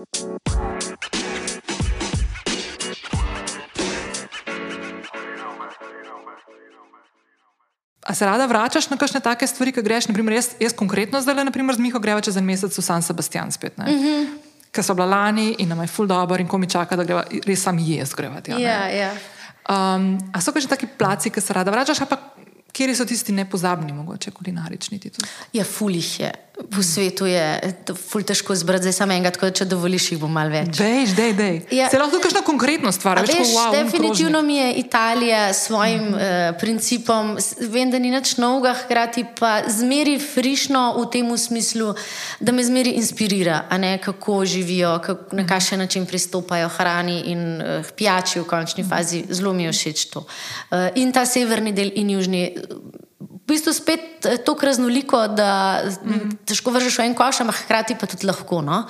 A se rada vračaš na kakšne take stvari, ki greš? Naprimer, jaz, jaz konkretno zdaj le z Miho greva čez en mesec v San Sebastian spet. Mm -hmm. Ker so bila lani in nam je full dobro in ko mi čaka, da greva, res sam jaz greva. Tja, Ja, ja. um, a so kakšni taki placi, ki se rada vračaš, pa kje so tisti nepozabni, mogoče kulinarični tudi? Ja, ful jih je. Po svetu je to ful težko zbrati, zdaj samo enega, tako da če dovoliš, jih bo malo več. Dej, dej, dej. Ja. Se lahko kakšna konkretna stvar, veš, veš, wow, definitivno krožnik. mi je Italija s svojim uh -huh. uh, principom, vem, da ni nič novega, hkrati pa zmeri frišno v tem smislu, da me zmeri inspirira, a ne kako živijo, kako, na kakšen način pristopajo hrani in uh, pijači v končni fazi. Zelo mi je všeč to. Uh, in ta severni del in južni. Bistvu spet eh, tako raznoliko, da mm -hmm. težko vržeš v en koš, ampak hkrati pa tudi lahko no?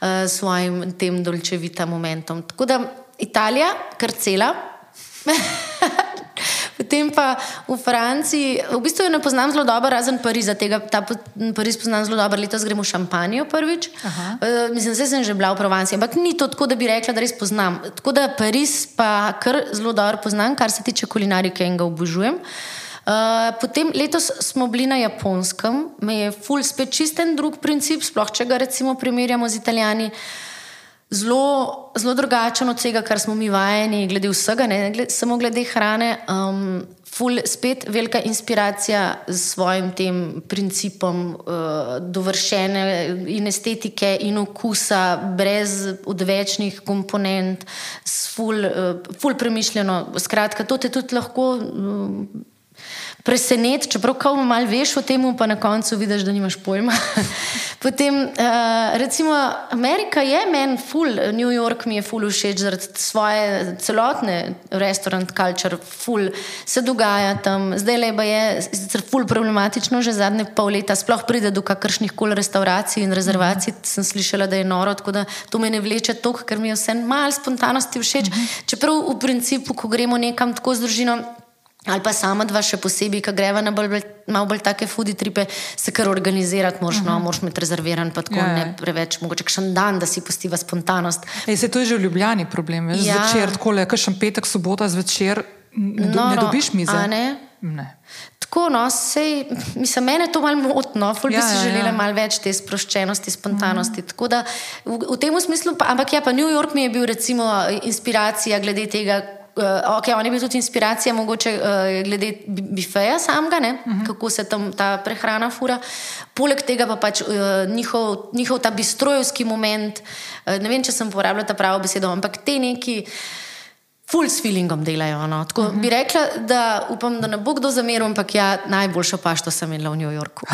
Eh, s svojim tem dolčevitim momentom. Tako da Italija, kar cela. Potem pa v Franciji, v bistvu jo ne poznam zelo dobro, razen Pariza. Tega, ta Pariz poznam zelo dobro, letos gremo v Šampanijo prvič. Uh, mislim, da sem že bila v Provanci, ampak ni to tako, da bi rekla, da res poznam. Tako da Pariz pa kar zelo dobro poznam, kar se tiče kulinarike in ga obožujem. Uh, potem letos smo bili na japonskem, me je ful spet čisten drug princip, sploh če ga recimo primerjamo z italijani. Zelo, zelo drugačen od tega, kar smo mi vajeni, glede vsega, ne glede, samo glede hrane. Um, ful, spet velika inspiracija s svojim tem principom uh, dovršene in estetike in okusa, brez odvečnih komponent, s ful, uh, ful premišljeno. Skratka, to te tudi lahko. Um, preseneti, čeprav kao malo veš o tem, pa na koncu vidiš, da nimaš pojma. Potem, uh, recimo, Amerika je meni ful, New York mi je ful všeč zaradi svoje celotne restaurant culture, ful se dogaja tam. Zdaj le pa je sicer ful problematično, že zadnje pol leta sploh pride do kakršnih koli restauracij in rezervacij. Sem slišala, da je noro, tako da to me ne vleče toliko, ker mi je vse malo spontanosti všeč. Čeprav v principu, ko gremo nekam tako z družino. Ali pa sama dva, še posebej, ki greva na bolj, malo bolj take foodi tripe, se kar organizirati, moraš, no, moraš imeti rezerviran, pa tako Ja, ja. ne preveč, mogoče kakšen dan, da si pustiva spontanost. Ej, se to je že v Ljubljani problem. Veš, Ja. ja. Zvečer, tako le, kakšen petek, sobota zvečer, ne, do, ne Noro, dobiš mize. a ne? ne. Tako, no, sej, mislim, mene to malo motno, ful bi Ja, si ja, želela ja. malo več te sproščenosti, spontanosti. Tako da v, v tem smislu, pa, ampak ja, pa New York mi je bil recimo inspiracija glede tega. Uh, okay, on je bil tudi inspiracija, mogoče uh, glede bi- bifeja samega, uh -huh. kako se tam ta prehrana fura. Poleg tega pa pač uh, njihov, njihov ta bistrojevski moment, uh, ne vem, če sem uporabljala ta pravo besedo, ampak te neki ful s feelingom delajo. No. Tako uh -huh. bi rekla, da upam, da ne bo kdo zameril, ampak ja, najboljšo pašto sem imela v New Yorku.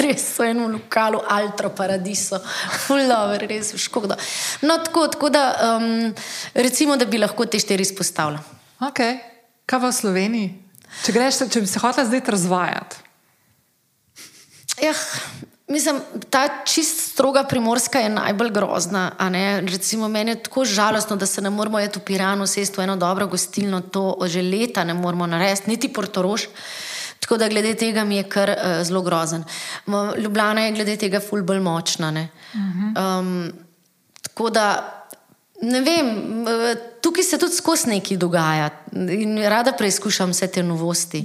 res so eno lokalu, Altro Paradiso, ful dobro, res škoda. No, tako, tako da um, recimo, da bi lahko te štiri izpostavila. Okay. Kaj v Sloveniji? Če, greš, če bi se hotel zdaj razvajati, Ja, mislim, ta čist stroga primorska je najbolj grozna. Recimo, meni je tako žalostno, da se ne moramo jeti v Piranu, sesti v eno dobro gostilno, to že leta ne moramo narediti, niti Portorož. Tako da glede tega mi je kar uh, zelo grozen. Ljubljana je glede tega ful bolj močna. ne. Um, tako da. Ne vem, m, tukaj se tudi skozi nekaj dogaja in rada preizkušam vse te novosti.